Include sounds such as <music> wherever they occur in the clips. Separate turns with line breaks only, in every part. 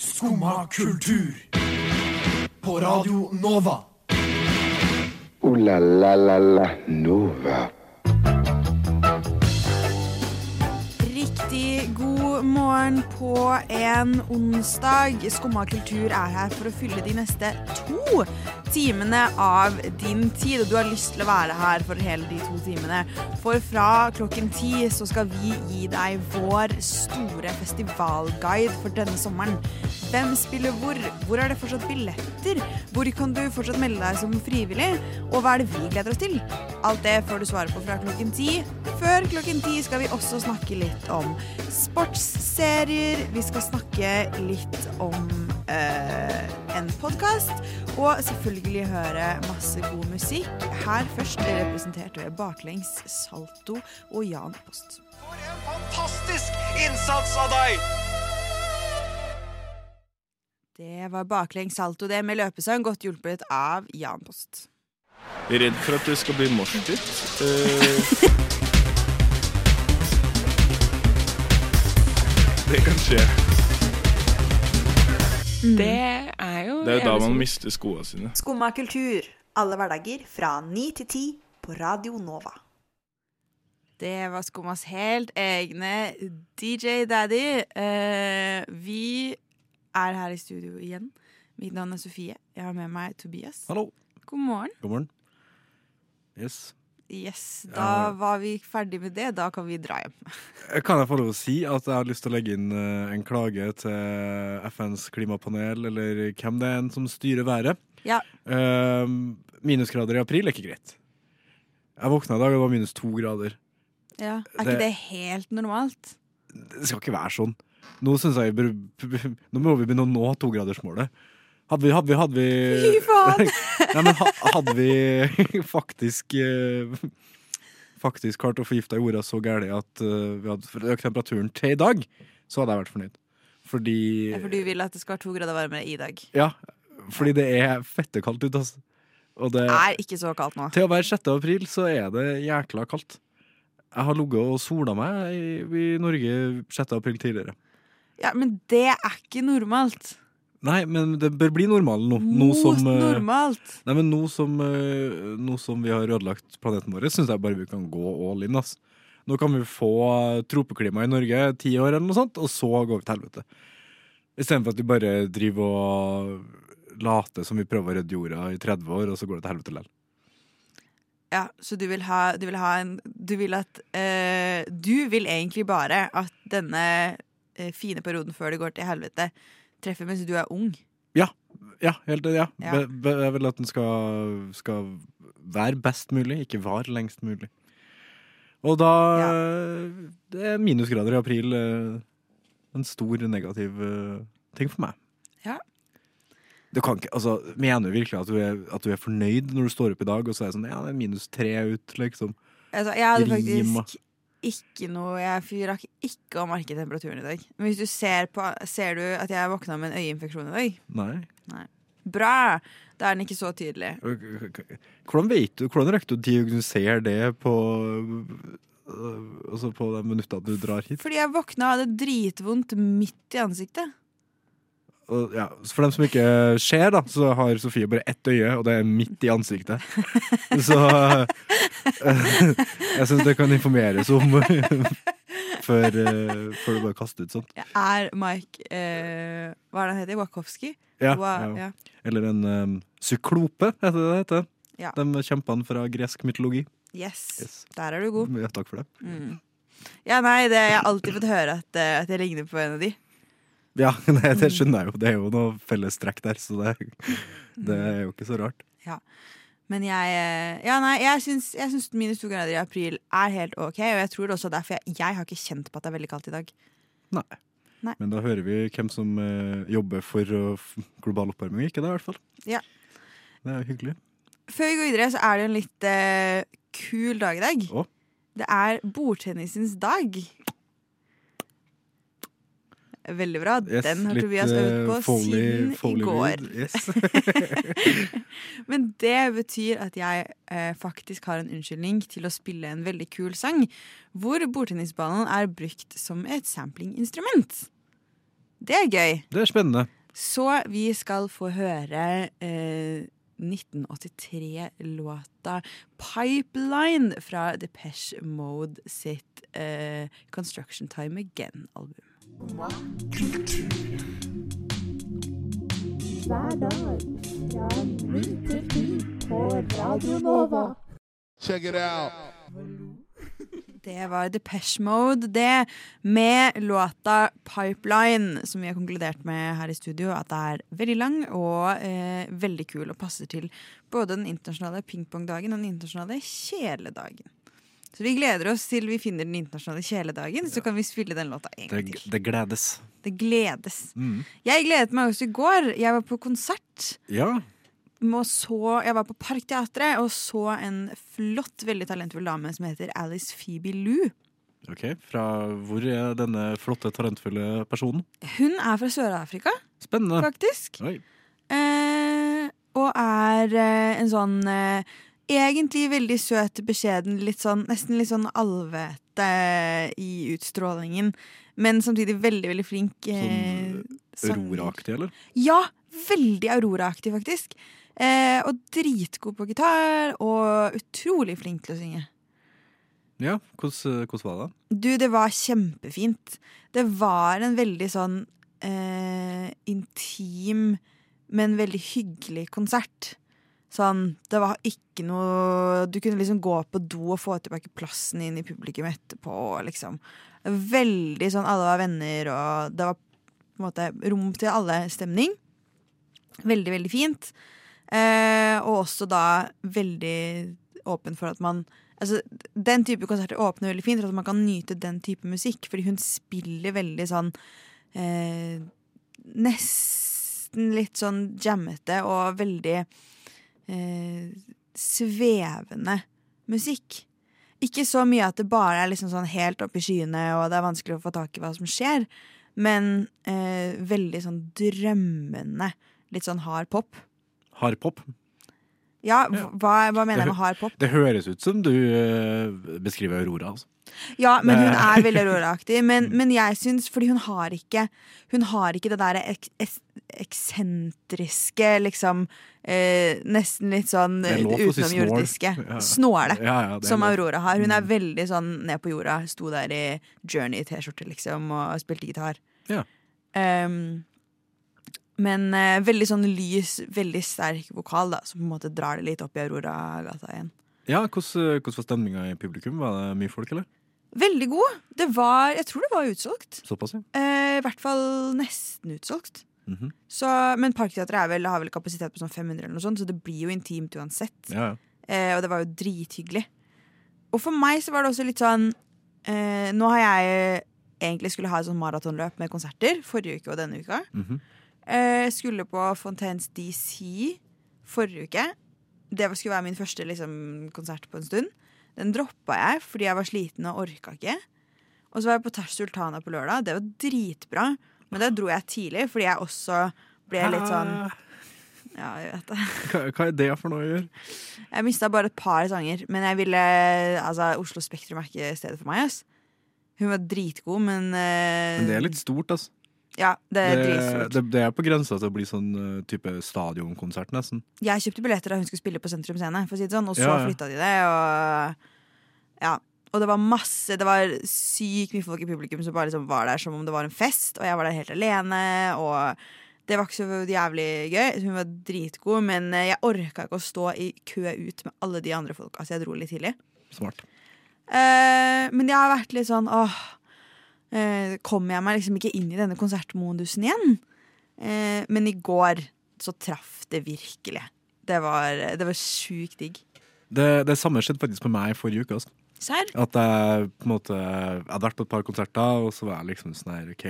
Skumma kultur. På Radio Nova.
O-la-la-la-la Nova.
Riktig god morgen på en onsdag. Skumma kultur er her for å fylle de neste to timene av din tid. Og du har lyst til å være her for hele de to timene. For fra klokken ti så skal vi gi deg vår store festivalguide for denne sommeren. Hvem spiller hvor? Hvor er det fortsatt billetter? Hvor kan du fortsatt melde deg som frivillig? Og hva er det vi gleder oss til? Alt det får du svare på fra klokken ti. Før klokken ti skal vi også snakke litt om sportsserier. Vi skal snakke litt om eh, en podkast. Og selvfølgelig høre masse god musikk. Her først representert ved Baklengs, Salto og Jan Post.
For en fantastisk innsats av deg!
Det var Baklengs, Salto, det med løpesang, godt hjulpet av Jan Post.
Redd for at det skal bli moshpit. <laughs> Uh, det kan skje.
Det er jo
Det er jo da man mister skoene sine.
Skumma kultur, alle hverdager fra ni til ti på Radio Nova. Det var Skummas helt egne DJ Daddy. Eh, vi er her i studio igjen. Mitt navn er Sofie. Jeg har med meg Tobias.
Hallo.
God morgen.
God morgen. Yes.
Yes, Da var vi ferdig med det. Da kan vi dra hjem. <laughs>
Kan jeg få lov å si at jeg har lyst til å legge inn eh, en klage til FNs klimapanel, eller hvem det er en som styrer været?
Ja.
Eh, minusgrader i april er ikke greit. Jeg våkna i dag, og det var minus to grader.
Ja. Er ikke det helt normalt?
Det skal ikke være sånn. Nå jeg <laughs> Nå må vi begynne å nå togradersmålet. Hadde vi, hadde vi, hadde vi
Fy faen! <laughs>
Nei, men hadde vi <laughs> faktisk eh, Faktisk klart å forgifte jorda så gærent at eh, vi hadde økt temperaturen til i dag, så hadde jeg vært fornøyd. Fordi
Ja, for du vil at det skal være to grader varmere i dag.
Ja, fordi det er fette kaldt ute, altså. Og det,
Det er ikke så kaldt nå.
til å være 6. april så er det jækla kaldt. Jeg har ligget og sola meg i, i Norge 6. april tidligere.
Ja, Men det er ikke normalt.
Nei, men det bør bli normalen nå.
Mot
som, eh,
normalt.
Nei, men nå som, eh, nå som vi har ødelagt planeten vår, syns jeg bare vi kan gå all in. Ass. Nå kan vi få tropeklima i Norge ti år, eller noe sånt, og så går vi til helvete. Istedenfor at vi bare driver og later som vi prøver å redde jorda i 30 år, og så går det til helvete likevel.
Ja, Så du vil ha, du vil ha en Du vil at øh, Du vil egentlig bare at denne eh, fine perioden før det går til helvete, treffer mens du er ung.
Ja, helt ja.
Ja.
Be, be, jeg vil at den skal, skal være best mulig, ikke var lengst mulig. Og da Det er minusgrader i april. eh, En stor negativ eh, ting for meg.
Ja.
Du kan ikke, altså, Mener du virkelig at du, er, at du er fornøyd når du står opp i dag og så er det sånn Ja, det er minus tre ut, liksom.
Altså, jeg hadde
Rima.
faktisk ikke noe Jeg rakk ikke å merke temperaturen i dag. Men hvis du ser på Ser du at jeg våkna med en øyeinfeksjon i dag?
Nei.
Bra! Da er den ikke så tydelig.
Hvordan vet du, hvordan rekker du å diagnosere det på øh, Altså på de minuttene du drar hit?
Fordi jeg våkna og hadde dritvondt midt i ansiktet.
Og, ja, for dem som ikke ser, da, så har Sofie bare ett øye, og det er midt i ansiktet. Så eh, <laughs> jeg syns det kan informeres om <laughs> før, eh, før du bare kaster ut sånt.
Er Mike eh, Hva er det han heter? Wakowski?
Ja, ja. Eller en um, syklope, heter det det heter.
Ja.
De kjempene fra gresk mytologi.
Yes.
Yes.
Der er du god.
Ja, takk for det.
Mm. Ja, nei, det, jeg har alltid fått høre at, eh, at jeg ligner på en av de. <laughs>
Ja, det, det skjønner jeg jo. Det er jo noe fellestrekk der, så det, det er jo ikke så rart.
Men jeg eh, Ja, nei, jeg syns, jeg syns minus to grader i april er helt OK. Og jeg tror det også derfor jeg, jeg har ikke kjent på at det er veldig kaldt i dag.
Nei.
Nei.
Men da hører vi hvem som eh, jobber for uh, global oppvarming, ikke det, i hvert fall.
Ja.
Det er jo hyggelig.
Før vi går videre, så er det en litt eh, kul dag i dag.
Å?
Det er bordtennisens dag. Veldig bra.
Yes,
Den har Tobias øvd
eh,
på
Foley-
siden
Foley
i går.
Yes. <laughs> <laughs>
Men det betyr at jeg eh, faktisk har en unnskyldning til å spille en veldig kul sang, hvor bordtennisballen er brukt som et samplinginstrument. Det er gøy.
Det er spennende.
Så vi skal få høre eh, 1983-låta 'Pipeline' fra Depeche Mode sitt uh, 'Construction Time Again'-album.
Check it out.
Det var Depeche Mode, det, med låta 'Pipeline', som vi har konkludert med her i studio, at det er veldig lang og eh, veldig kul og passer til både den internasjonale pingpongdagen og den internasjonale kjeledagen. Så vi gleder oss til vi finner den internasjonale kjeledagen, så kan vi spille den låta en gang
Det,
til.
det gledes.
Det gledes.
Mm.
Jeg gledet meg også i går. Jeg var på konsert.
Ja.
Så, jeg var på Parkteatret og så en flott, veldig talentfull dame som heter Alice Phoebe Lou.
Ok, Fra hvor er denne flotte, talentfulle personen?
Hun er fra Sør-Afrika,
Spennende.
faktisk. Eh, og er eh, en sånn eh, Egentlig veldig søt, beskjeden, litt sånn, nesten litt sånn alvete i utstrålingen. Men samtidig veldig, veldig flink. Eh, sanger.
Aurora-aktig, eller?
Ja, veldig Aurora-aktig, faktisk. Eh, og dritgod på gitar, og utrolig flink til å synge.
Ja, hvordan, hvordan var det?
Du, det var kjempefint. Det var en veldig sånn eh, intim, men veldig hyggelig konsert. Sånn, det var ikke noe Du kunne liksom gå på do og få tilbake plassen inn i publikum etterpå. Liksom. Veldig sånn alle var venner, og det var på en måte rom til alle stemning. Veldig, veldig fint. Eh, og også da veldig åpen for at man Altså, Den type konserter åpner veldig fint for at man kan nyte den type musikk, fordi hun spiller veldig sånn eh, Nesten litt sånn jammete og veldig eh, svevende musikk. Ikke så mye at det bare er liksom sånn helt oppe i skyene, og det er vanskelig å få tak i hva som skjer, men eh, veldig sånn drømmende. Litt sånn hard pop.
Hardpop?
Ja, hva, hva mener jeg med hard pop?
Det høres ut som du eh, beskriver Aurora. Altså.
Ja, men hun er veldig Aurora-aktig. <laughs> Men, men jeg syns Fordi hun har ikke Hun har ikke det derre ek, ek, eksentriske, liksom eh, Nesten litt sånn
utenomjordiske. si. Ja.
Snåle.
Ja, ja,
som. Aurora har. Hun er
Mm.
veldig sånn ned på jorda. Sto der i Journey-T-skjorte, liksom, og spilte gitar.
Ja.
Um, men eh, veldig sånn lys, veldig sterk vokal, da, som på en måte drar det litt opp i Aurora-gata igjen.
Ja, hvordan, hvordan var stemninga i publikum? Var det mye folk, eller?
Veldig god. Det var, jeg tror det var utsolgt.
Såpass, ja.
Eh, I hvert fall nesten utsolgt.
Mhm.
Så, men Parkteatret vel, har vel kapasitet på sånn 500, eller noe sånt, så det blir jo intimt uansett.
ja, ja.
Eh, og det var jo drithyggelig. Og for meg så var det også litt sånn eh, Nå har jeg egentlig skulle ha et sånn maratonløp med konserter forrige uke og denne uka.
Mhm.
Eh, Jeg skulle på Fontaines DC forrige uke. Det skulle være min første liksom, konsert på en stund. Den droppa jeg fordi jeg var sliten og orka ikke. Og så var jeg på Tash Sultana på lørdag. Det var dritbra. Men da dro jeg tidlig fordi jeg også ble litt sånn Ja, jeg vet det. <laughs>
Hva, hva er det for noe å gjøre?
Jeg mista bare et par sanger, men jeg ville Altså, Oslo Spektrum er ikke stedet for meg, ass. Hun var dritgod, men, uh,
Men det er litt stort, altså.
Ja, det
Det, det, det er på grensa til å bli sånn uh, type stadionkonsert, nesten.
Jeg kjøpte billetter da hun skulle spille på Sentrum Scene, for å si det sånn, og så
Ja, ja.
flytta de det, og Ja. Og det var masse Det var sykt mye folk i publikum som bare liksom var der som om det var en fest, og jeg var der helt alene, og det var ikke så jævlig gøy. Hun var dritgod, men eh, jeg orka ikke å stå i kø ut med alle de andre folka, så jeg dro litt tidlig.
Smart.
Eh, men jeg har vært litt sånn åh eh, Kommer jeg meg liksom ikke inn i denne konsertmodusen igjen? Eh, men i går så traff det virkelig. Det var, det var sjukt digg.
Det, det samme skjedde faktisk med meg forrige uke. Altså.
Sær?
At jeg på en måte Jeg hadde vært på et par konserter, og så var jeg liksom sånn her OK,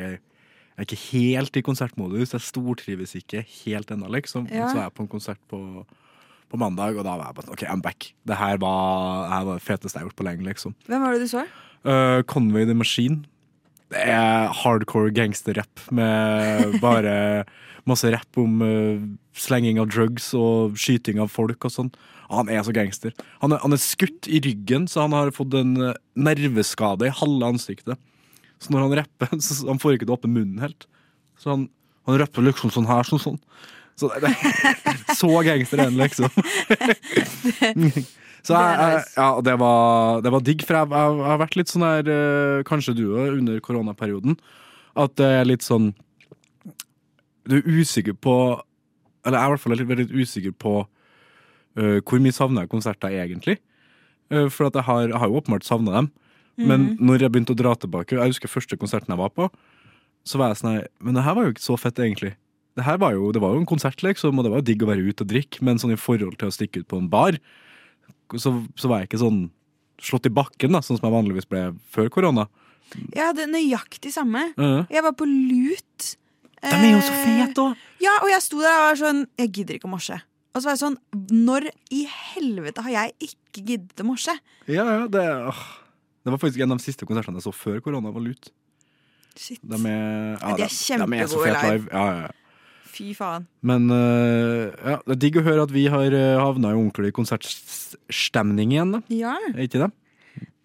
jeg er ikke helt i konsertmodus. Jeg stortrives ikke helt ennå, liksom.
Ja.
Så var jeg på en konsert på, på mandag, og da var jeg bare sånn OK, I'm back. Det her var, det her var det feteste jeg har gjort på lenge, liksom.
Hvem var det du så?
Uh, Conway the Machine. Det er hardcore gangsterrapp med bare masse rapp om uh, slenging av drugs og skyting av folk og sånn. Han er så gangster. Han er, han er skutt i ryggen, så han har fått en uh, nerveskade i halve ansiktet. Så når han rapper, <laughs> så han får ikke det åpne munnen helt. Så han, han rapper liksom sånn her, sånn sånn. Så det, det, så gangster er han, liksom. <laughs> <laughs> Så jeg, jeg, ja, det var, det var digg, for jeg, jeg, jeg har vært litt sånn der eh, kanskje du òg, under koronaperioden, at det er litt sånn Du er usikker på Eller jeg er i hvert fall litt, veldig usikker på eh, hvor mye savner jeg konserter egentlig. Uh, for jeg har, har jo åpenbart savna dem. Men når jeg begynte å dra tilbake, jeg husker første konserten jeg var på, så var jeg sånn Men det her var jo ikke så fett, egentlig. Det var jo, det var jo en konsert, liksom, og det var jo digg å være ute og drikke, men sånn i forhold til å stikke ut på en bar, så, så var jeg ikke sånn slått i bakken, da, sånn som jeg vanligvis ble før korona.
Jeg hadde nøyaktig samme.
Ja.
Jeg var på lut.
De er jo så
Eh,
fete òg!
Ja, og jeg sto der og var sånn Jeg gidder ikke å morse. Og så var jeg sånn Når i helvete har jeg ikke giddet å morse?
Ja, ja, det, åh. det var faktisk en av de siste konsertene jeg så før korona var lut.
Shit.
De er, ja,
de er kjempegode live.
live. Ja, ja, ja.
Fy faen.
Men uh, ja, det er digg å høre at vi har øh, havna i ordentlig konsertstemning igjen, da.
Ja.
Ikke det?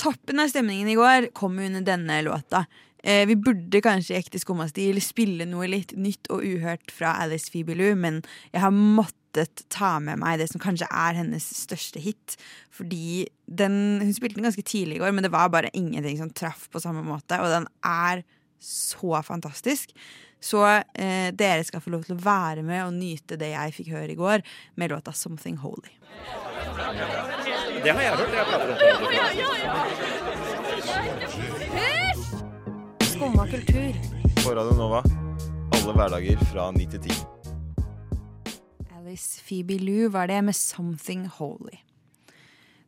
Toppen av stemningen i går kom under denne låta. Eh, vi burde kanskje i ekte skummastil spille noe litt nytt og uhørt fra Alice Fibilu, men jeg har måttet ta med meg det som kanskje er hennes største hit. Fordi den, hun spilte den ganske tidlig i går, men det var bare ingenting som traff på samme måte. Og den er så fantastisk. Så eh, dere skal få lov til å være med og nyte det jeg fikk høre i går, med låta 'Something Holy'.
Det har jeg hørt. Jeg prater om det.
Skumma kultur.
På Radio Nova. Alle hverdager fra 9 til 10.
Alice Phoebe Lou var det med 'Something Holy'.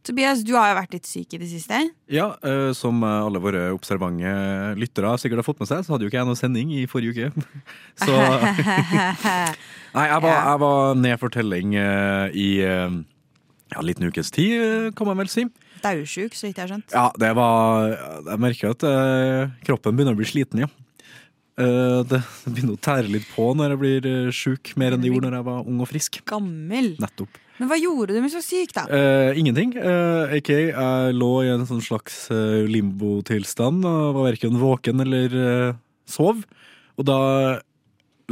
Tobias, du har jo vært litt syk i det siste.
Ja, uh, som øh, alle våre observante lyttere sikkert har fått med seg, så hadde jo ikke jeg noe sending i forrige uke. <laughs> Så <laughs> Nei, jeg var, jeg var ned for telling uh, i uh, ja, en liten ukes tid, kan man vel si.
Daudsjuk, så vidt jeg har skjønt.
Ja, det var Jeg merker at kroppen begynner å bli sliten, ja. Eh, det, begynner å tære litt på når jeg blir uh, sjuk, mer enn det gjorde når jeg var ung og frisk.
Gammel.
Nettopp.
Men hva gjorde du med så syk, da?
Uh, ingenting. Uh, AK, jeg lå i en sånn slags uh, limbotilstand og var verken våken eller sov. Og da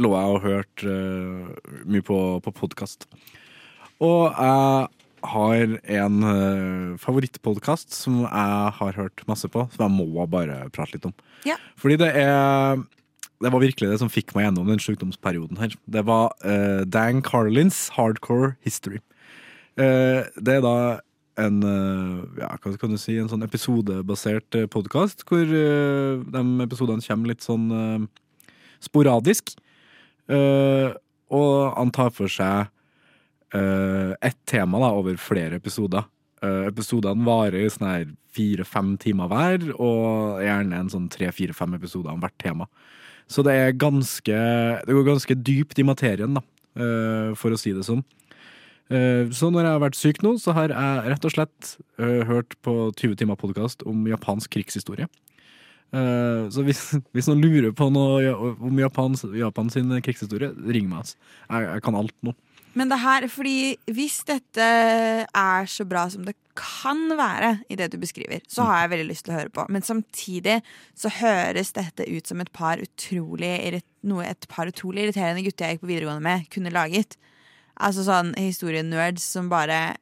lå jeg og hørte mye på, på podkast. Og jeg har en uh, favorittpodkast som jeg har hørt masse på, som jeg må bare prate litt om.
Ja.
Fordi det er det var virkelig det som fikk meg gjennom den sykdomsperioden her. Det var uh, Dan Carlins Hardcore History. Uh, det er da en uh, ja, hva kan du si, en sånn episodebasert uh, podkast, hvor de episodene kommer litt sånn sporadisk. Og han tar for seg ett tema da, over flere episoder. Episodene varer sånn her fire-fem timer hver, og gjerne en sånn tre-fire-fem episoder om hvert tema. Så det er ganske Det går ganske dypt i materien, da, eh, for å si det sånn. Eh, Så når jeg har vært syk nå, så har jeg rett og slett eh, hørt på 20 timer podkast om japansk krigshistorie. Så hvis, <laughs> hvis noen lurer på noe om Japans, Japans krigshistorie, ring meg. Altså. Jeg, jeg kan alt nå.
Men det her, fordi hvis dette er så bra som det kan være i det du beskriver, så har jeg veldig lyst til å høre på. Men samtidig så høres dette ut som et par utrolig noe et par utrolig irriterende gutter jeg gikk på videregående med, kunne laget. Altså sånn historienerds som bare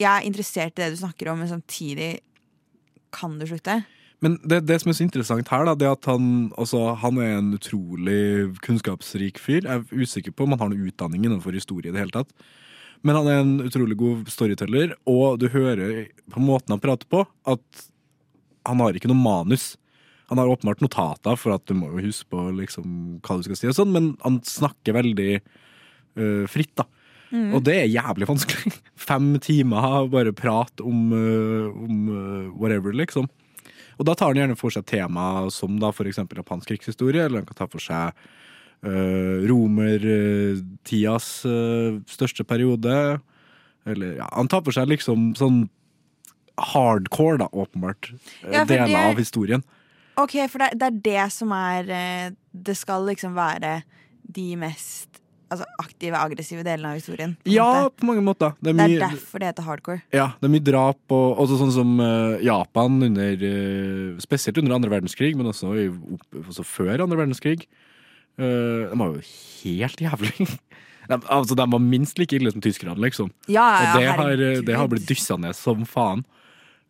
Jeg er interessert i det du snakker om, men samtidig kan du slutte?
Men det, det som er så interessant her, da, det at han, altså, han er en utrolig kunnskapsrik fyr. Jeg er usikker på om han har noen utdanning innenfor historie i det hele tatt. Men han er en utrolig god storyteller, og du hører på måten han prater på, at han har ikke noe manus. Han har åpenbart notater, for at du må jo huske på liksom, hva du skal si, og sånn, men han snakker veldig uh, fritt. da. Og det er jævlig vanskelig. <laughs> Fem timer bare prat om, uh, om uh, whatever, liksom. Og da tar han gjerne for seg tema som da eksempel japansk krigshistorie, eller han kan ta for seg romertidas øh, største periode. Eller ja, han tar for seg liksom sånn hardcore, da, åpenbart, øh,
Ja,
deler
det-
av historien.
Ok, for det, det er det som er eh, Det skal liksom være de mest altså, aktive, aggressive delene av historien. på
Ja,
måte.
på mange måter. Det er
Det er derfor det heter hardcore.
ja, det er mye drap, og også sånn som Japan under Spesielt under andre verdenskrig, men også, i, også før andre verdenskrig. Eh, de var jo helt jævlig. <laughs> De, altså, de var minst like ille som tyskerne, liksom.
Ja, ja,
Og det har, det har blitt dyssa ned som faen.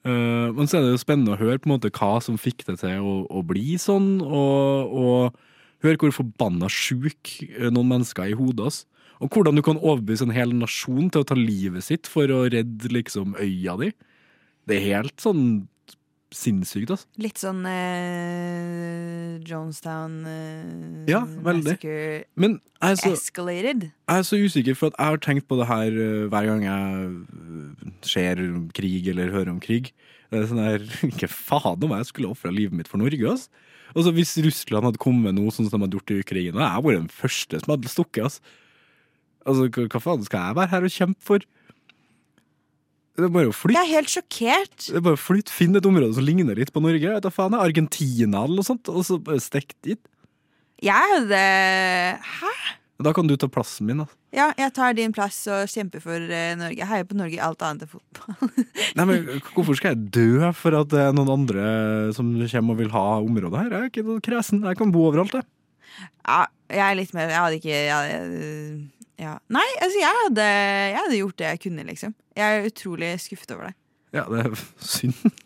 Uh, men så er det jo spennende å høre på en måte hva som fikk det til å, å bli sånn, og, og høre hvor forbanna sjuk eh, noen mennesker er i hodet. oss. Og hvordan du kan overbevise en hel nasjon til å ta livet sitt for å redde liksom øya di. Det er helt sånn sinnssykt, altså.
Litt sånn eh, Jonestown eh,
Ja, veldig. Men jeg er, så,
escalated.
jeg er så usikker, for at jeg har tenkt på det her eh, hver gang jeg eh, ser krig eller hører om krig. Det er sånn der, <laughs> Ikke faen om jeg skulle ofra livet mitt for Norge, altså. Altså, hvis Russland hadde kommet noe sånn som de hadde gjort i Ukraina, jeg hadde vært den første som hadde stukket. Altså, Altså, hva, hva faen skal jeg være her og kjempe for? Det er bare å flytte.
Jeg er helt sjokkert.
Det er bare å flytte, Finn et område som ligner litt på Norge. Jeg vet da faen, jeg, Argentina eller noe sånt, og så bare stikk dit.
Jeg hadde Hæ?
Da kan du ta plassen min. da
Ja, jeg tar din plass og kjemper for eh, Norge. Jeg heier på Norge i alt annet enn fotball. <laughs>
Nei, men Hvorfor skal jeg dø for at det er noen andre som kommer og vil ha området her? Jeg er ikke noe kresen. Jeg kan bo overalt, jeg.
ja, jeg er litt mer Jeg hadde ikke jeg, hadde- ja. Nei, altså, jeg hadde, jeg hadde gjort det jeg kunne, liksom. Jeg er utrolig skuffet over det.
Ja, det er <laughs> synd.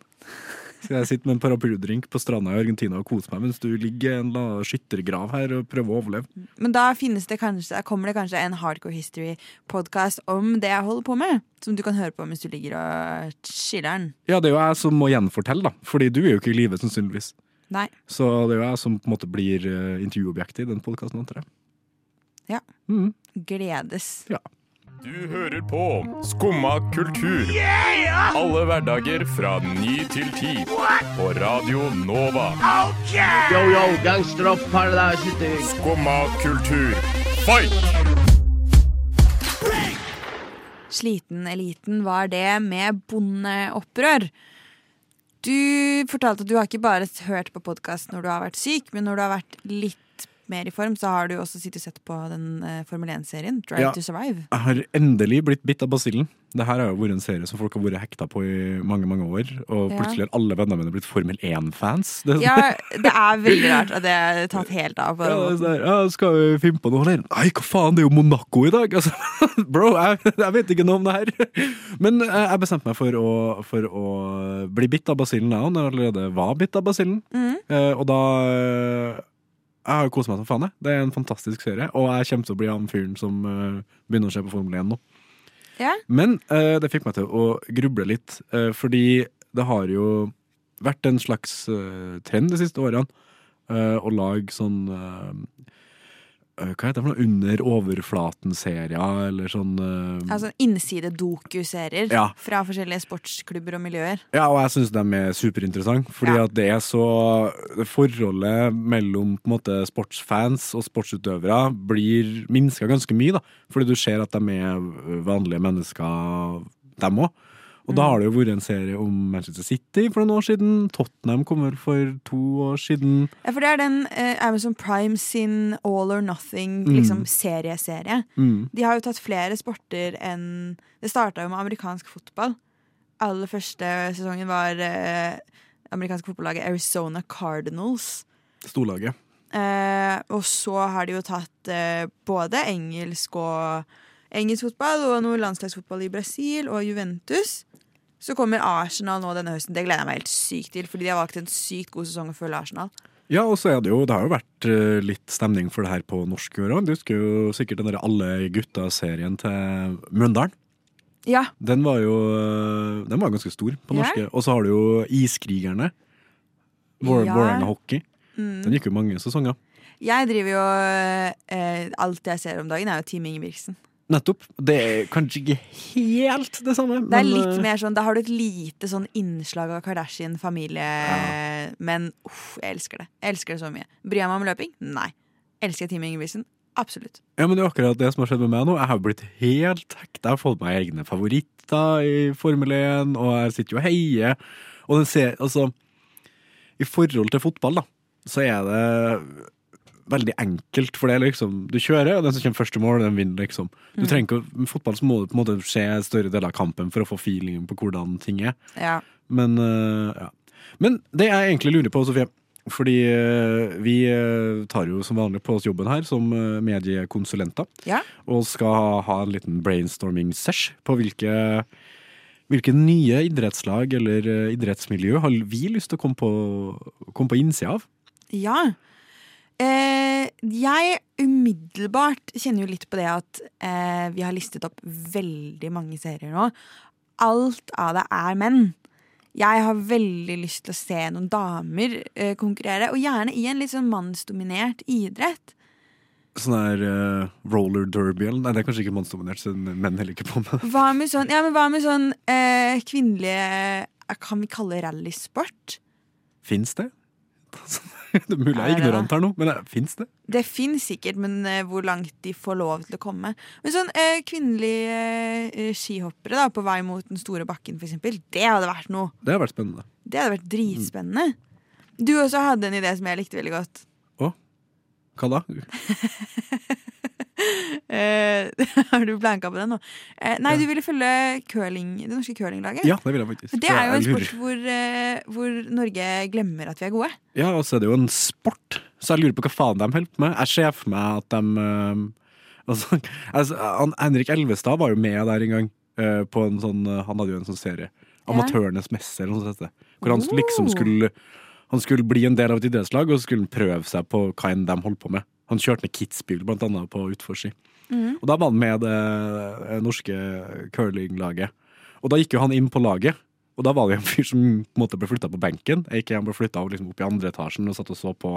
Skal jeg sitte med en paraplydrink på stranda i Argentina og kose meg mens du ligger i en eller annen skyttergrav her og prøver å overleve?
Men da finnes det kanskje, kommer det kanskje en Hardcore History-podkast om det jeg holder på med. Som du kan høre på mens du ligger og chiller'n.
Ja, det er jo jeg som må gjenfortelle, da. Fordi du er jo ikke i live, sannsynligvis.
Nei.
Så det er jo jeg som på en måte blir eh, intervjuobjektet i den podkasten, antar jeg.
Ja.
Mm.
Gledes.
Du hører på Skumma kultur. Alle hverdager fra ny til ti. På Radio Nova.
Yo, yo, gangsteropp, paradise.
Skumma kultur, fight!
Sliten eliten var det med bondeopprør. Du fortalte at du har ikke bare hørt på podkast når du har vært syk, men når du har vært litt mer i form, så har du også sittet og sett på den eh, Formel 1-serien, Drive
Ja.
to Survive.
Jeg har endelig blitt bitt av basillen. Det her har jo vært en serie som folk har vært hekta på i mange mange år. Og
Ja.
plutselig har alle vennene mine blitt Formel 1-fans. Det er sånn-
Ja, det er veldig rart at det er tatt helt av. På
Ja,
den måten.
sånn ja, skal vi finne på noe? Nei, hva faen, det er jo Monaco i dag! Altså, <laughs> bro, jeg, jeg vet ikke noe om det her. Men eh, jeg bestemte meg for å, for å bli bitt av basillen, jeg òg, når jeg allerede var bitt av basillen.
Mm.
Eh, og da Jeg har kost meg som faen, jeg. Det er en fantastisk serie, og jeg kommer til å bli han fyren som uh, begynner å se på Formel 1 nå.
Ja.
Men uh, det fikk meg til å gruble litt, uh, fordi det har jo vært en slags trend de siste årene å lage sånn Hva heter det for noe? Under overflaten-serier, eller sånn uh,
Altså innsidedokuserier
Ja.
fra forskjellige sportsklubber og miljøer.
Ja, og jeg syns de er superinteressante. Fordi
Ja.
at det er så Forholdet mellom på en måte sportsfans og sportsutøvere blir minska ganske mye. da Fordi du ser at de er vanlige mennesker, dem òg. Og da har det jo vært en serie om Manchester City for noen år siden. Tottenham kom vel for to år siden.
Ja, for det er den eh, Amazon Prime sin All or Nothing
Mm.
liksom, serieserie.
Mm.
De har jo tatt flere sporter enn Det starta jo med amerikansk fotball. Aller første sesongen var eh, amerikanske fotballaget Arizona Cardinals.
Storlaget.
Eh, og så har de jo tatt eh, både engelsk og engelsk fotball og noe landslagsfotball i Brasil og Juventus. Så kommer Arsenal nå denne høsten. Det gleder jeg meg helt sykt til, fordi de har valgt en sykt god sesong å følge Arsenal.
Ja, og så er det jo Det har jo vært eh, litt stemning for det her på norsk i år òg. Du husker jo sikkert den der Alle gutta-serien til Mjøndalen.
Ja,
Den var jo øh, Den var ganske stor på
Ja.
norske. Og så har du jo Iskrigerne. Vår-
Ja.
Hockey.
mm.
Den gikk jo mange sesonger.
Jeg driver jo eh, Alt jeg ser om dagen, er jo Team Ingebrigtsen.
Nettopp. Det er kanskje ikke helt det samme,
Det er
men,
litt
øh,
mer sånn, Da har du et lite sånn innslag av Kardashian-familie.
Ja.
Men uff, jeg elsker det. Jeg elsker det så mye. Bryr jeg meg om løping? Nei. Elsker jeg Team Ingebrigtsen? Absolutt.
Ja, men det er akkurat det som har skjedd med meg nå. Jeg har blitt helt hekta. Jeg har fått meg egne favoritter i Formel 1, og jeg sitter jo og heier. Og den ser, altså I forhold til fotball, da, så er det veldig enkelt. For det liksom Du kjører, og den som kommer først til mål, den vinner, liksom. Du trenger ikke, Med fotball så må du på en måte se større deler av kampen for å få feelingen på hvordan ting er.
Ja.
Men øh, ja. Men det jeg egentlig lurer på, Sofie Fordi eh, vi eh, tar jo som vanlig på oss jobben her som eh, mediekonsulenter.
Ja.
Og skal ha en liten brainstorming-sesh på hvilke, hvilke nye idrettslag eller eh, idrettsmiljø har vi lyst til å komme på, komme på innsida av.
Ja. Eh, jeg umiddelbart kjenner jo litt på det at eh, vi har listet opp veldig mange serier nå. Alt av det er menn. Jeg har veldig lyst til å se noen damer eh, konkurrere, og gjerne i en litt sånn mannsdominert idrett.
Sånn der uh, roller derby eller Nei, det er kanskje ikke mannsdominert, så menn heller ikke på med det.
Hva med sånn, ja, men hva med sånn eh, kvinnelige eh, Kan vi kalle rallysport?
Fins det? Det er mulig jeg
Er
ignorant her nå, men fins det?
Det fins sikkert, men eh, hvor langt de får lov til å komme. Men sånn eh, kvinnelige eh, skihoppere da, på vei mot den store bakken, for eksempel, det hadde vært noe.
Det hadde vært spennende.
Det hadde vært dritspennende. Du også hadde en idé som jeg likte veldig godt.
Hva da? <laughs> <laughs>
Eh, <laughs> har du blanka på den nå? Eh, nei, du ville følge curling, det norske curlinglaget.
Ja, det vil jeg faktisk.
Det er jo en sport hvor, eh, hvor Norge glemmer at vi er gode.
Ja, og så er det jo en sport, så jeg lurer på hva faen de holder på med. Jeg ser for meg at de <laughs> altså, altså, Henrik Elvestad var jo med der en gang, eh, på en sånn Han hadde jo en sånn serie. Amatørenes messe, eller noe sånt. Hvor han
Oh.
liksom skulle Han skulle bli en del av et idrettslag, og skulle prøve seg på hva enn de holdt på med. Han kjørte ned Kitzbühel, blant annet, på utforski.
Mm.
Og da var han med det eh, norske curlinglaget. Og da gikk jo han inn på laget, og da var det en fyr som på en måte ble flytta på benken. Ikke han ble flytta liksom opp i andre etasjen og satt og så på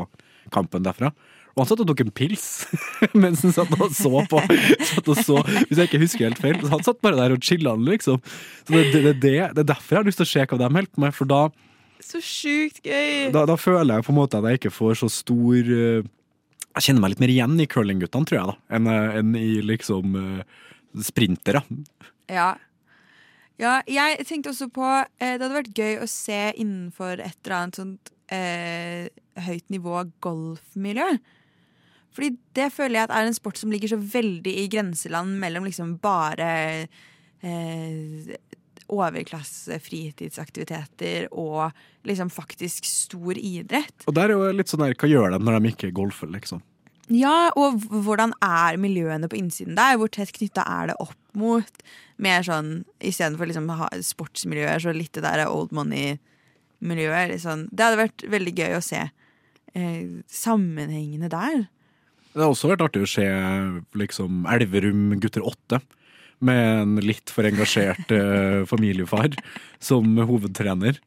kampen derfra. Og han satt og tok en pils <laughs> mens han satt og så på. Satt og så, hvis jeg ikke husker helt feil. Så han satt bare der og chilla, liksom. Så det, det, det, det, er derfor jeg har lyst til å se hva de holder på med, for da,
Så sjukt gøy!
da, da føler jeg på en måte at jeg ikke får så stor eh, Jeg kjenner meg litt mer igjen i curlingguttene, tror jeg, da, enn eh, enn i liksom eh, sprintere.
Ja. ja, jeg tenkte også på eh, Det hadde vært gøy å se innenfor et eller annet sånt eh, høyt nivå golfmiljø. Fordi det føler jeg er en sport som ligger så veldig i grenseland mellom liksom bare eh, overklasse fritidsaktiviteter og liksom faktisk stor idrett.
Og der er jo litt sånn der, hva gjør de når de ikke golfer, liksom?
Ja, og hvordan er miljøene på innsiden der? Hvor tett knytta er det opp mot? Mer sånn istedenfor liksom sportsmiljøer, så litt det der old money-miljøet. Liksom. Det hadde vært veldig gøy å se eh, sammenhengene der.
Det har også vært artig å se liksom Elverum gutter 8 med en litt for engasjert uh, familiefar som hovedtrener.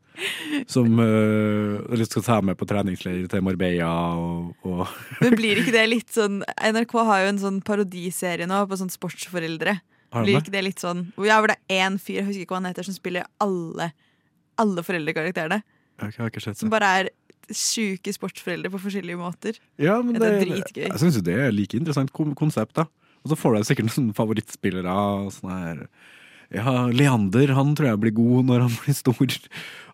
Som uh, skal ta med på treningsleir til Marbella og, og <laughs>
Men blir ikke det litt sånn NRK har jo en sånn parodiserie nå på sånn sportsforeldre. Blir ikke det litt sånn Ja, hvor det er én fyr, jeg husker ikke hva han heter, som spiller alle Alle foreldrekarakterene.
Jeg har ikke sett
Som bare er sjuke sportsforeldre på forskjellige måter.
Ja, men
Det
det,
er dritgøy.
jeg syns det er like interessant konsept, da. Og så får du sikkert noen favorittspillere. Sånn her Ja, Leander han tror jeg blir god når han <laughs> blir stor.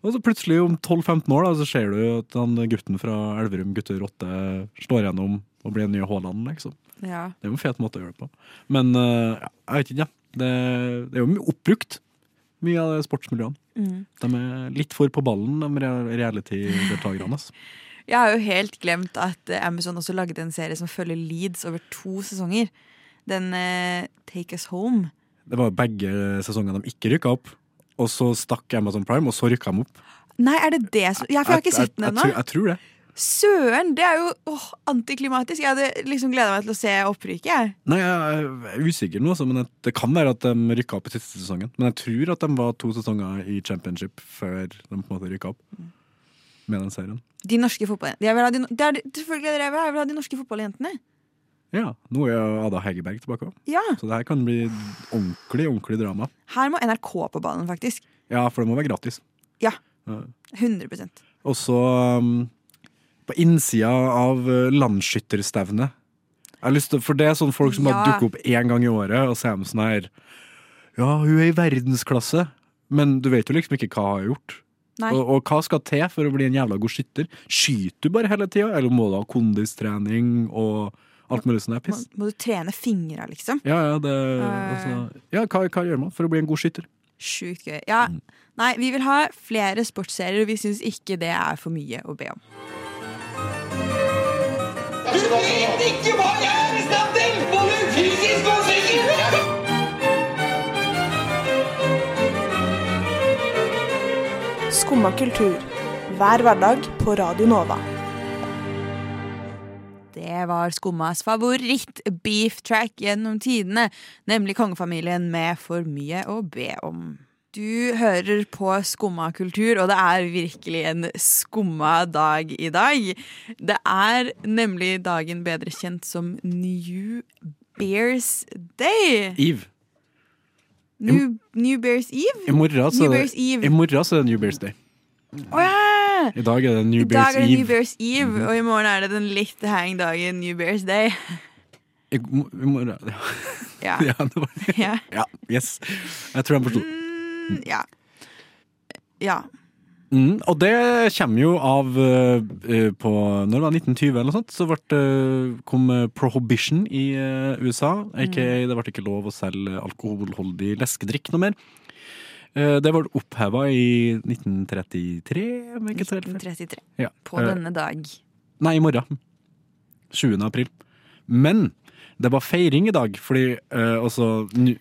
Og så plutselig, om 12-15 år, da, så ser du at han gutten fra Elverum, gutter 8, slår gjennom og blir en ny Haaland, liksom.
Ja.
Det er jo en fet måte å gjøre det på. Men uh, jeg vet ikke, ja. Det, det er jo mye oppbrukt, mye av sportsmiljøene.
Mm.
De er litt for på ballen, de rea- reality-deltakerne. altså. <laughs>
Jeg har jo helt glemt at Amazon også lagde en serie som følger Leeds over to sesonger. Den eh, Take Us Home.
Det var begge sesongene de ikke rykka opp. Og så stakk Amazon Prime, og så rykka de opp.
Nei, er det det som Ja, for jeg har ikke sett den ennå.
Jeg, jeg tror det.
Søren! Det er jo åh, antiklimatisk. Jeg hadde liksom gleda meg til å se opprykket.
Nei, jeg er usikker nå, altså, men det- kan være at de rykka opp i siste sesongen. Men jeg tror at de var to sesonger i championship før de på en måte rykka opp. Med den serien.
De norske fotballjentene. Jeg vil ha de, det er selvfølgelig. Jeg vil ha de norske fotballjentene.
Ja, Nå er jo Ada Hegerberg tilbake òg,
Ja,
så det her kan bli ordentlig ordentlig drama.
Her må NRK på ballen, faktisk.
Ja, for det må være gratis.
Ja.
Ja.
100
Og så um, på innsida av uh, landsskytterstevnet. Jeg har lyst til, for det er sånne folk som bare
Ja.
dukker opp én gang i året, og ser om sånn her Ja, hun er i verdensklasse, men du vet jo liksom ikke hva hun har gjort. Og, og hva skal til for å bli en jævla god skytter? Skyter du bare hele tida, eller må du ha kondistrening og alt mulig sånn er
Må,
piss?
må du trene fingra, liksom?
Ja, ja, det, altså, ja hva, hva gjør man for å bli en god skytter?
Sjukt gøy. Ja,
Mm.
nei, vi vil ha flere sportsserier, og vi syns ikke det er for mye å be om.
vet ikke hva jeg er i stand til! Både fysisk og psykisk!
Skumma kultur. Hver hverdag på Radio Nova.
Det var Skummas favoritt-beef track gjennom tidene, nemlig kongefamilien med For mye å be om. Du hører på Skumma kultur, og det er virkelig en skumma dag i dag. Det er nemlig dagen bedre kjent som New Bears Day.
Eve.
New, New Bears Eve?
I morgen, så er det, New Bears Day.
Å ja!
I dag er det New
I dag er det
Eve.
New Bears Eve, og i morgen er det den litt hang-dagen New Bears Day.
I, morgen <laughs>
Ja.
ja, det var
Ja.
ja, yes. Jeg tror jeg forsto.
Mm, ja. Ja.
Mm, og det kommer jo av eh, eh, på Når det var 1920 eller noe sånt, så ble, kom eh, prohibition i USA. Aka
Mm.
det ble ikke lov å selge alkoholholdig leskedrikk noe mer. Eh, det ble oppheva i 1933, om jeg ikke tar helt feil.
1933.
Ja.
På
Eh,
denne dag.
Nei, i morgen. 20. april. Men det var feiring i dag, fordi også New,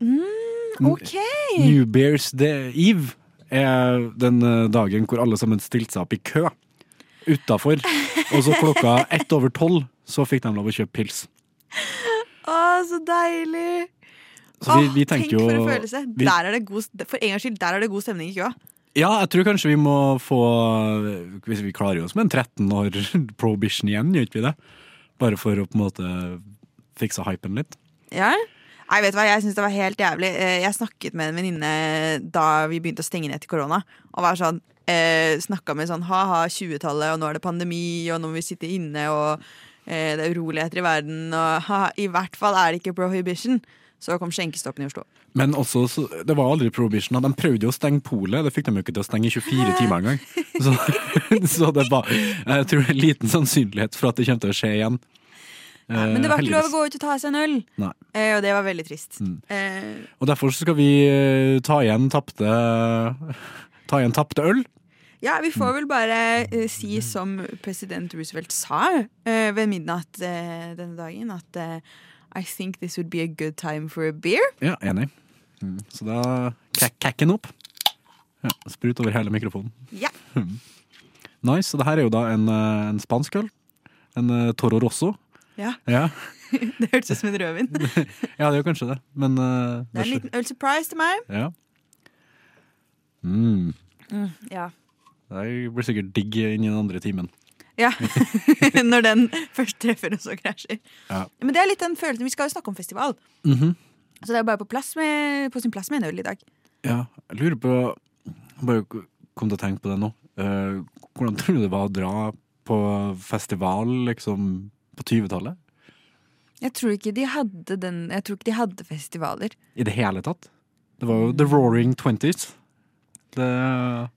Mm, OK!
New Bears Day Eve er den dagen hvor alle sammen stilte seg opp i kø utafor. Og så klokka <laughs> ett over tolv så fikk de lov å kjøpe pils.
Å, så deilig!
Så vi,
Åh,
vi
tenk
tenker jo
for en følelse.
vi,
Der er det god, for en gangs skyld, der er det god stemning i køa.
Ja, jeg tror kanskje vi må få Hvis vi klarer oss med en 13 år <laughs> prohibition igjen, gjør ikke vi det? Bare for å på en måte fikse hypen litt.
Ja? Nei, vet du hva, jeg synes det var helt jævlig. Eh, Jeg snakket med en venninne da vi begynte å stenge ned til korona. Og var sånn, eh, snakka med sånn ha-ha 20-tallet, og nå er det pandemi, og nå må vi sitte inne, og eh, det er uroligheter i verden, og ha, i hvert fall er det ikke prohibition. Så kom skjenkestoppen i Oslo.
Men også, så, det var aldri prohibition. De prøvde jo å stenge polet, det fikk de jo ikke til å stenge i 24 timer engang. Så, <laughs> så det var, jeg tror det er liten sannsynlighet for at det kommer til å skje igjen.
Ja, men det var
Eh,
ikke lov å gå ut og ta seg en øl, eh, og det var veldig trist.
Mm.
Eh,
Og derfor skal vi eh, ta igjen tapte Ta igjen tapte øl.
Ja, vi får vel bare eh, si som president Roosevelt sa eh, ved midnatt eh, denne dagen, at eh, I think this would be a good time for a beer.
Ja, enig. Mm. Så da kakken opp. Ja, sprut over hele mikrofonen.
Ja.
Nice. Så det her er jo da en, eh, en spansk øl. En uh, Toro Rosso.
Ja,
Ja. <laughs>
Det hørtes ut som en rødvin. <laughs>
Ja, det gjør kanskje det. Men eh,
er en liten øl surprise til meg.
Ja. Mm.
Mm, ja.
Det blir sikkert digg inn i den andre timen.
Ja. <laughs> Når den først treffer og så krasjer.
Ja.
Men det er litt den følelsen Vi skal jo snakke om festival,
Mhm.
så det er bare på, plass med, på sin plass med en øl i dag.
Ja, jeg lurer på Bare kom til å tenke på det nå. Uh, hvordan tror du det var å dra på festival liksom på 20-tallet?
Jeg tror ikke de hadde den Jeg tror ikke de hadde festivaler.
I det hele tatt? Det var jo The Roaring Twenties. Det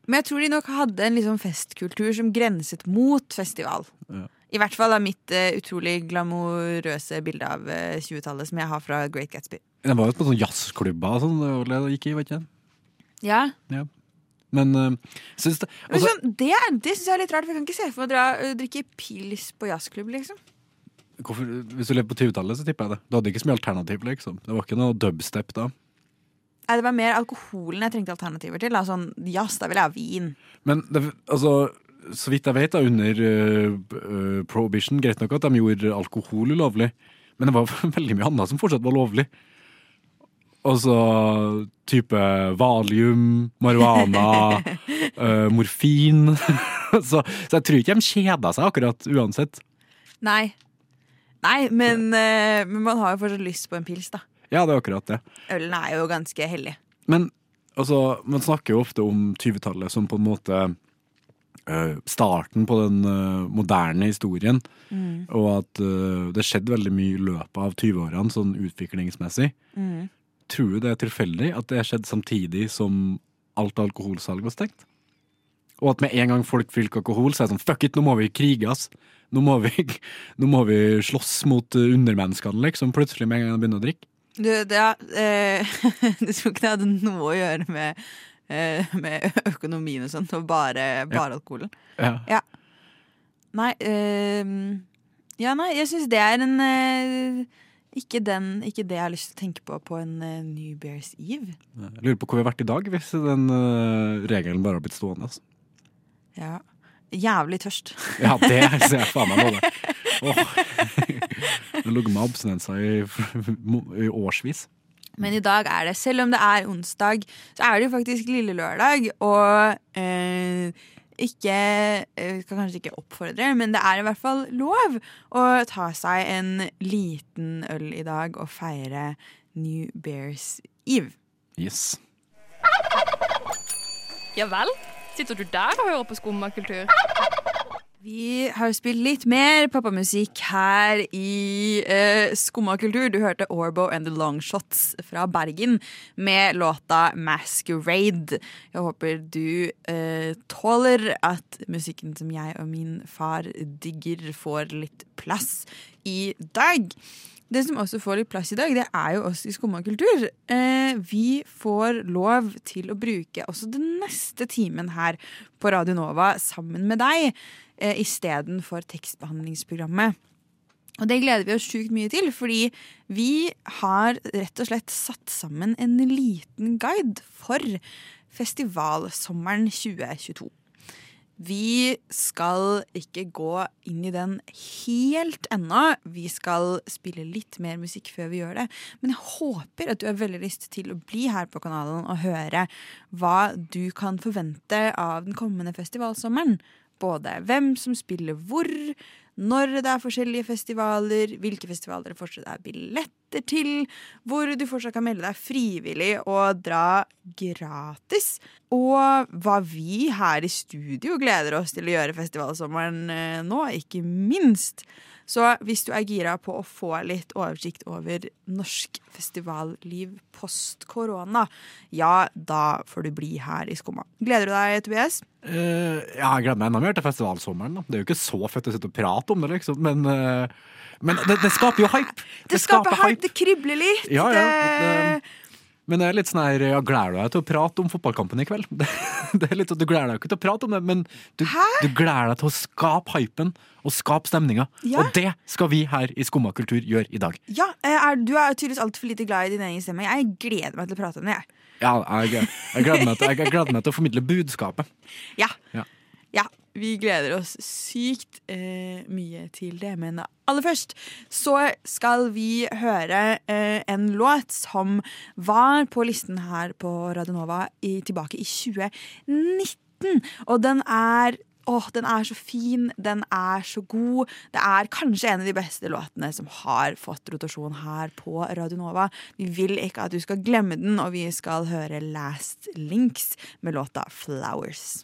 Men jeg tror de nok hadde en liksom festkultur som grenset mot festival.
Ja.
I hvert fall av mitt eh, utrolig glamorøse bilde av eh, 20-tallet som jeg har fra Great Gatsby.
Det var jo på sånn jazzklubber og sånn det gikk i, vet ikke jeg.
Ja,
Men uh, syns det
Men
altså,
sånn, Det, er- det syns jeg er litt rart, for jeg kan ikke se for meg å dra, eh, drikke pils på jazzklubb, liksom.
hvorfor, Hvis du levde på 20-tallet, så tipper jeg det. Du hadde ikke så mye alternativ, liksom. Det var ikke noe dubstep da.
Det var mer alkoholen jeg trengte alternativer til. Da. Sånn jazz, da vil jeg ha vin.
Men det, altså, så vidt jeg vet, da, under uh, prohibition, greit nok at de gjorde alkohol ulovlig, men det var <laughs> veldig mye annet som fortsatt var lovlig. Altså type valium, marihuana, uh, <laughs> morfin. <laughs> så, så jeg tror ikke de kjeda seg akkurat uansett.
Nei. Nei, men, uh, men man har jo fortsatt lyst på en pils, da.
Ja, det er akkurat det.
Ølen er jo ganske hellig.
Men altså, man snakker jo ofte om 20-tallet som på en måte eh, starten på den eh, moderne historien.
Mm.
Og at eh, det skjedde veldig mye i løpet av 20-årene, sånn utviklingsmessig.
Mm.
Tror du det er tilfeldig at det skjedde samtidig som alt alkoholsalg var stengt? Og at med en gang folk fikk alkohol, så er det sånn fuck it, nå må vi krige, ass. Nå må vi, <laughs> nå må vi slåss mot undermenneskene, liksom, plutselig med en gang de begynner å drikke.
Du, det, eh, <laughs> du tror ikke det hadde noe å gjøre med, eh, med økonomien og sånt, og bare, bare alkoholen?
Ja.
Nei, eh, Ja, nei, jeg syns det er en eh, ikke, den, ikke det jeg har lyst til å tenke på på en eh, New Bears Eve.
Jeg lurer på hvor vi har vært i dag, hvis den eh, regelen bare har blitt stående. Altså.
Ja. Jævlig tørst.
Ja, det ser jeg faen meg nå, da. <laughs> Åh. Jeg har ligget med abstinenser i, <laughs> i årsvis.
Men i dag er det, selv om det er onsdag, så er det jo faktisk lille lørdag. Og eh, ikke Jeg skal kanskje ikke oppfordre, men det er i hvert fall lov å ta seg en liten øl i dag og feire New Bears Eve.
Yes.
Ja vel? Sitter du der og hører på skummakultur?
Vi har spilt litt mer pappamusikk her i eh, Skumma kultur. Du hørte Orbo and the Longshots fra Bergen med låta Masquerade. Jeg håper du eh, tåler at musikken som jeg og min far digger, får litt plass i dag. Det som også får litt plass i dag, det er jo oss i Skumma kultur. Eh, vi får lov til å bruke også den neste timen her på Radio Nova sammen med deg, eh, istedenfor tekstbehandlingsprogrammet. Og det gleder vi oss sjukt mye til, fordi vi har rett og slett satt sammen en liten guide for festivalsommeren 2022. Vi skal ikke gå inn i den helt ennå. Vi skal spille litt mer musikk før vi gjør det. Men jeg håper at du har veldig lyst til å bli her på kanalen og høre hva du kan forvente av den kommende festivalsommeren. Både hvem som spiller hvor, når det er forskjellige festivaler, hvilke festivaler det fortsatt er billetter til, hvor du fortsatt kan melde deg frivillig og dra gratis, og hva vi her i studio gleder oss til å gjøre festivalsommeren eh, nå, ikke minst. Så hvis du er gira på å få litt oversikt over norsk festivalliv post korona, ja, da får du bli her i Skumma. Gleder du deg, Tobias?
Uh, ja, jeg gleder meg enda mer til festivalsommeren. Da. Det er jo ikke så fett å sitte og prate om det, liksom, men, uh, men det, det skaper jo hype.
Det, skaper hype, det kribler litt.
Ja, ja,
det...
men det er litt sånn her, ja, gleder du deg til å prate om fotballkampen i kveld? <laughs> Det, det er litt, sånn, Du gleder deg ikke til å prate om det, men du, du gleder deg til å skape hypen og skape stemninga.
Ja.
Og det skal vi her i Skumma kultur gjøre i dag.
Ja, er, Du er tydeligvis altfor lite glad i din egen stemme. Jeg gleder meg til å prate om det. jeg.
Ja, jeg, jeg, gleder, meg til, jeg gleder meg til å formidle budskapet.
Ja.
Ja.
ja. Vi gleder oss sykt eh, mye til det. Men aller først så skal vi høre eh, en låt som var på listen her på Radio Nova i, tilbake i 2019. Og den er Åh, den er så fin, den er så god. Det er kanskje en av de beste låtene som har fått rotasjon her på Radio Nova. Vi vil ikke at du skal glemme den, og vi skal høre Last Links med låta Flowers.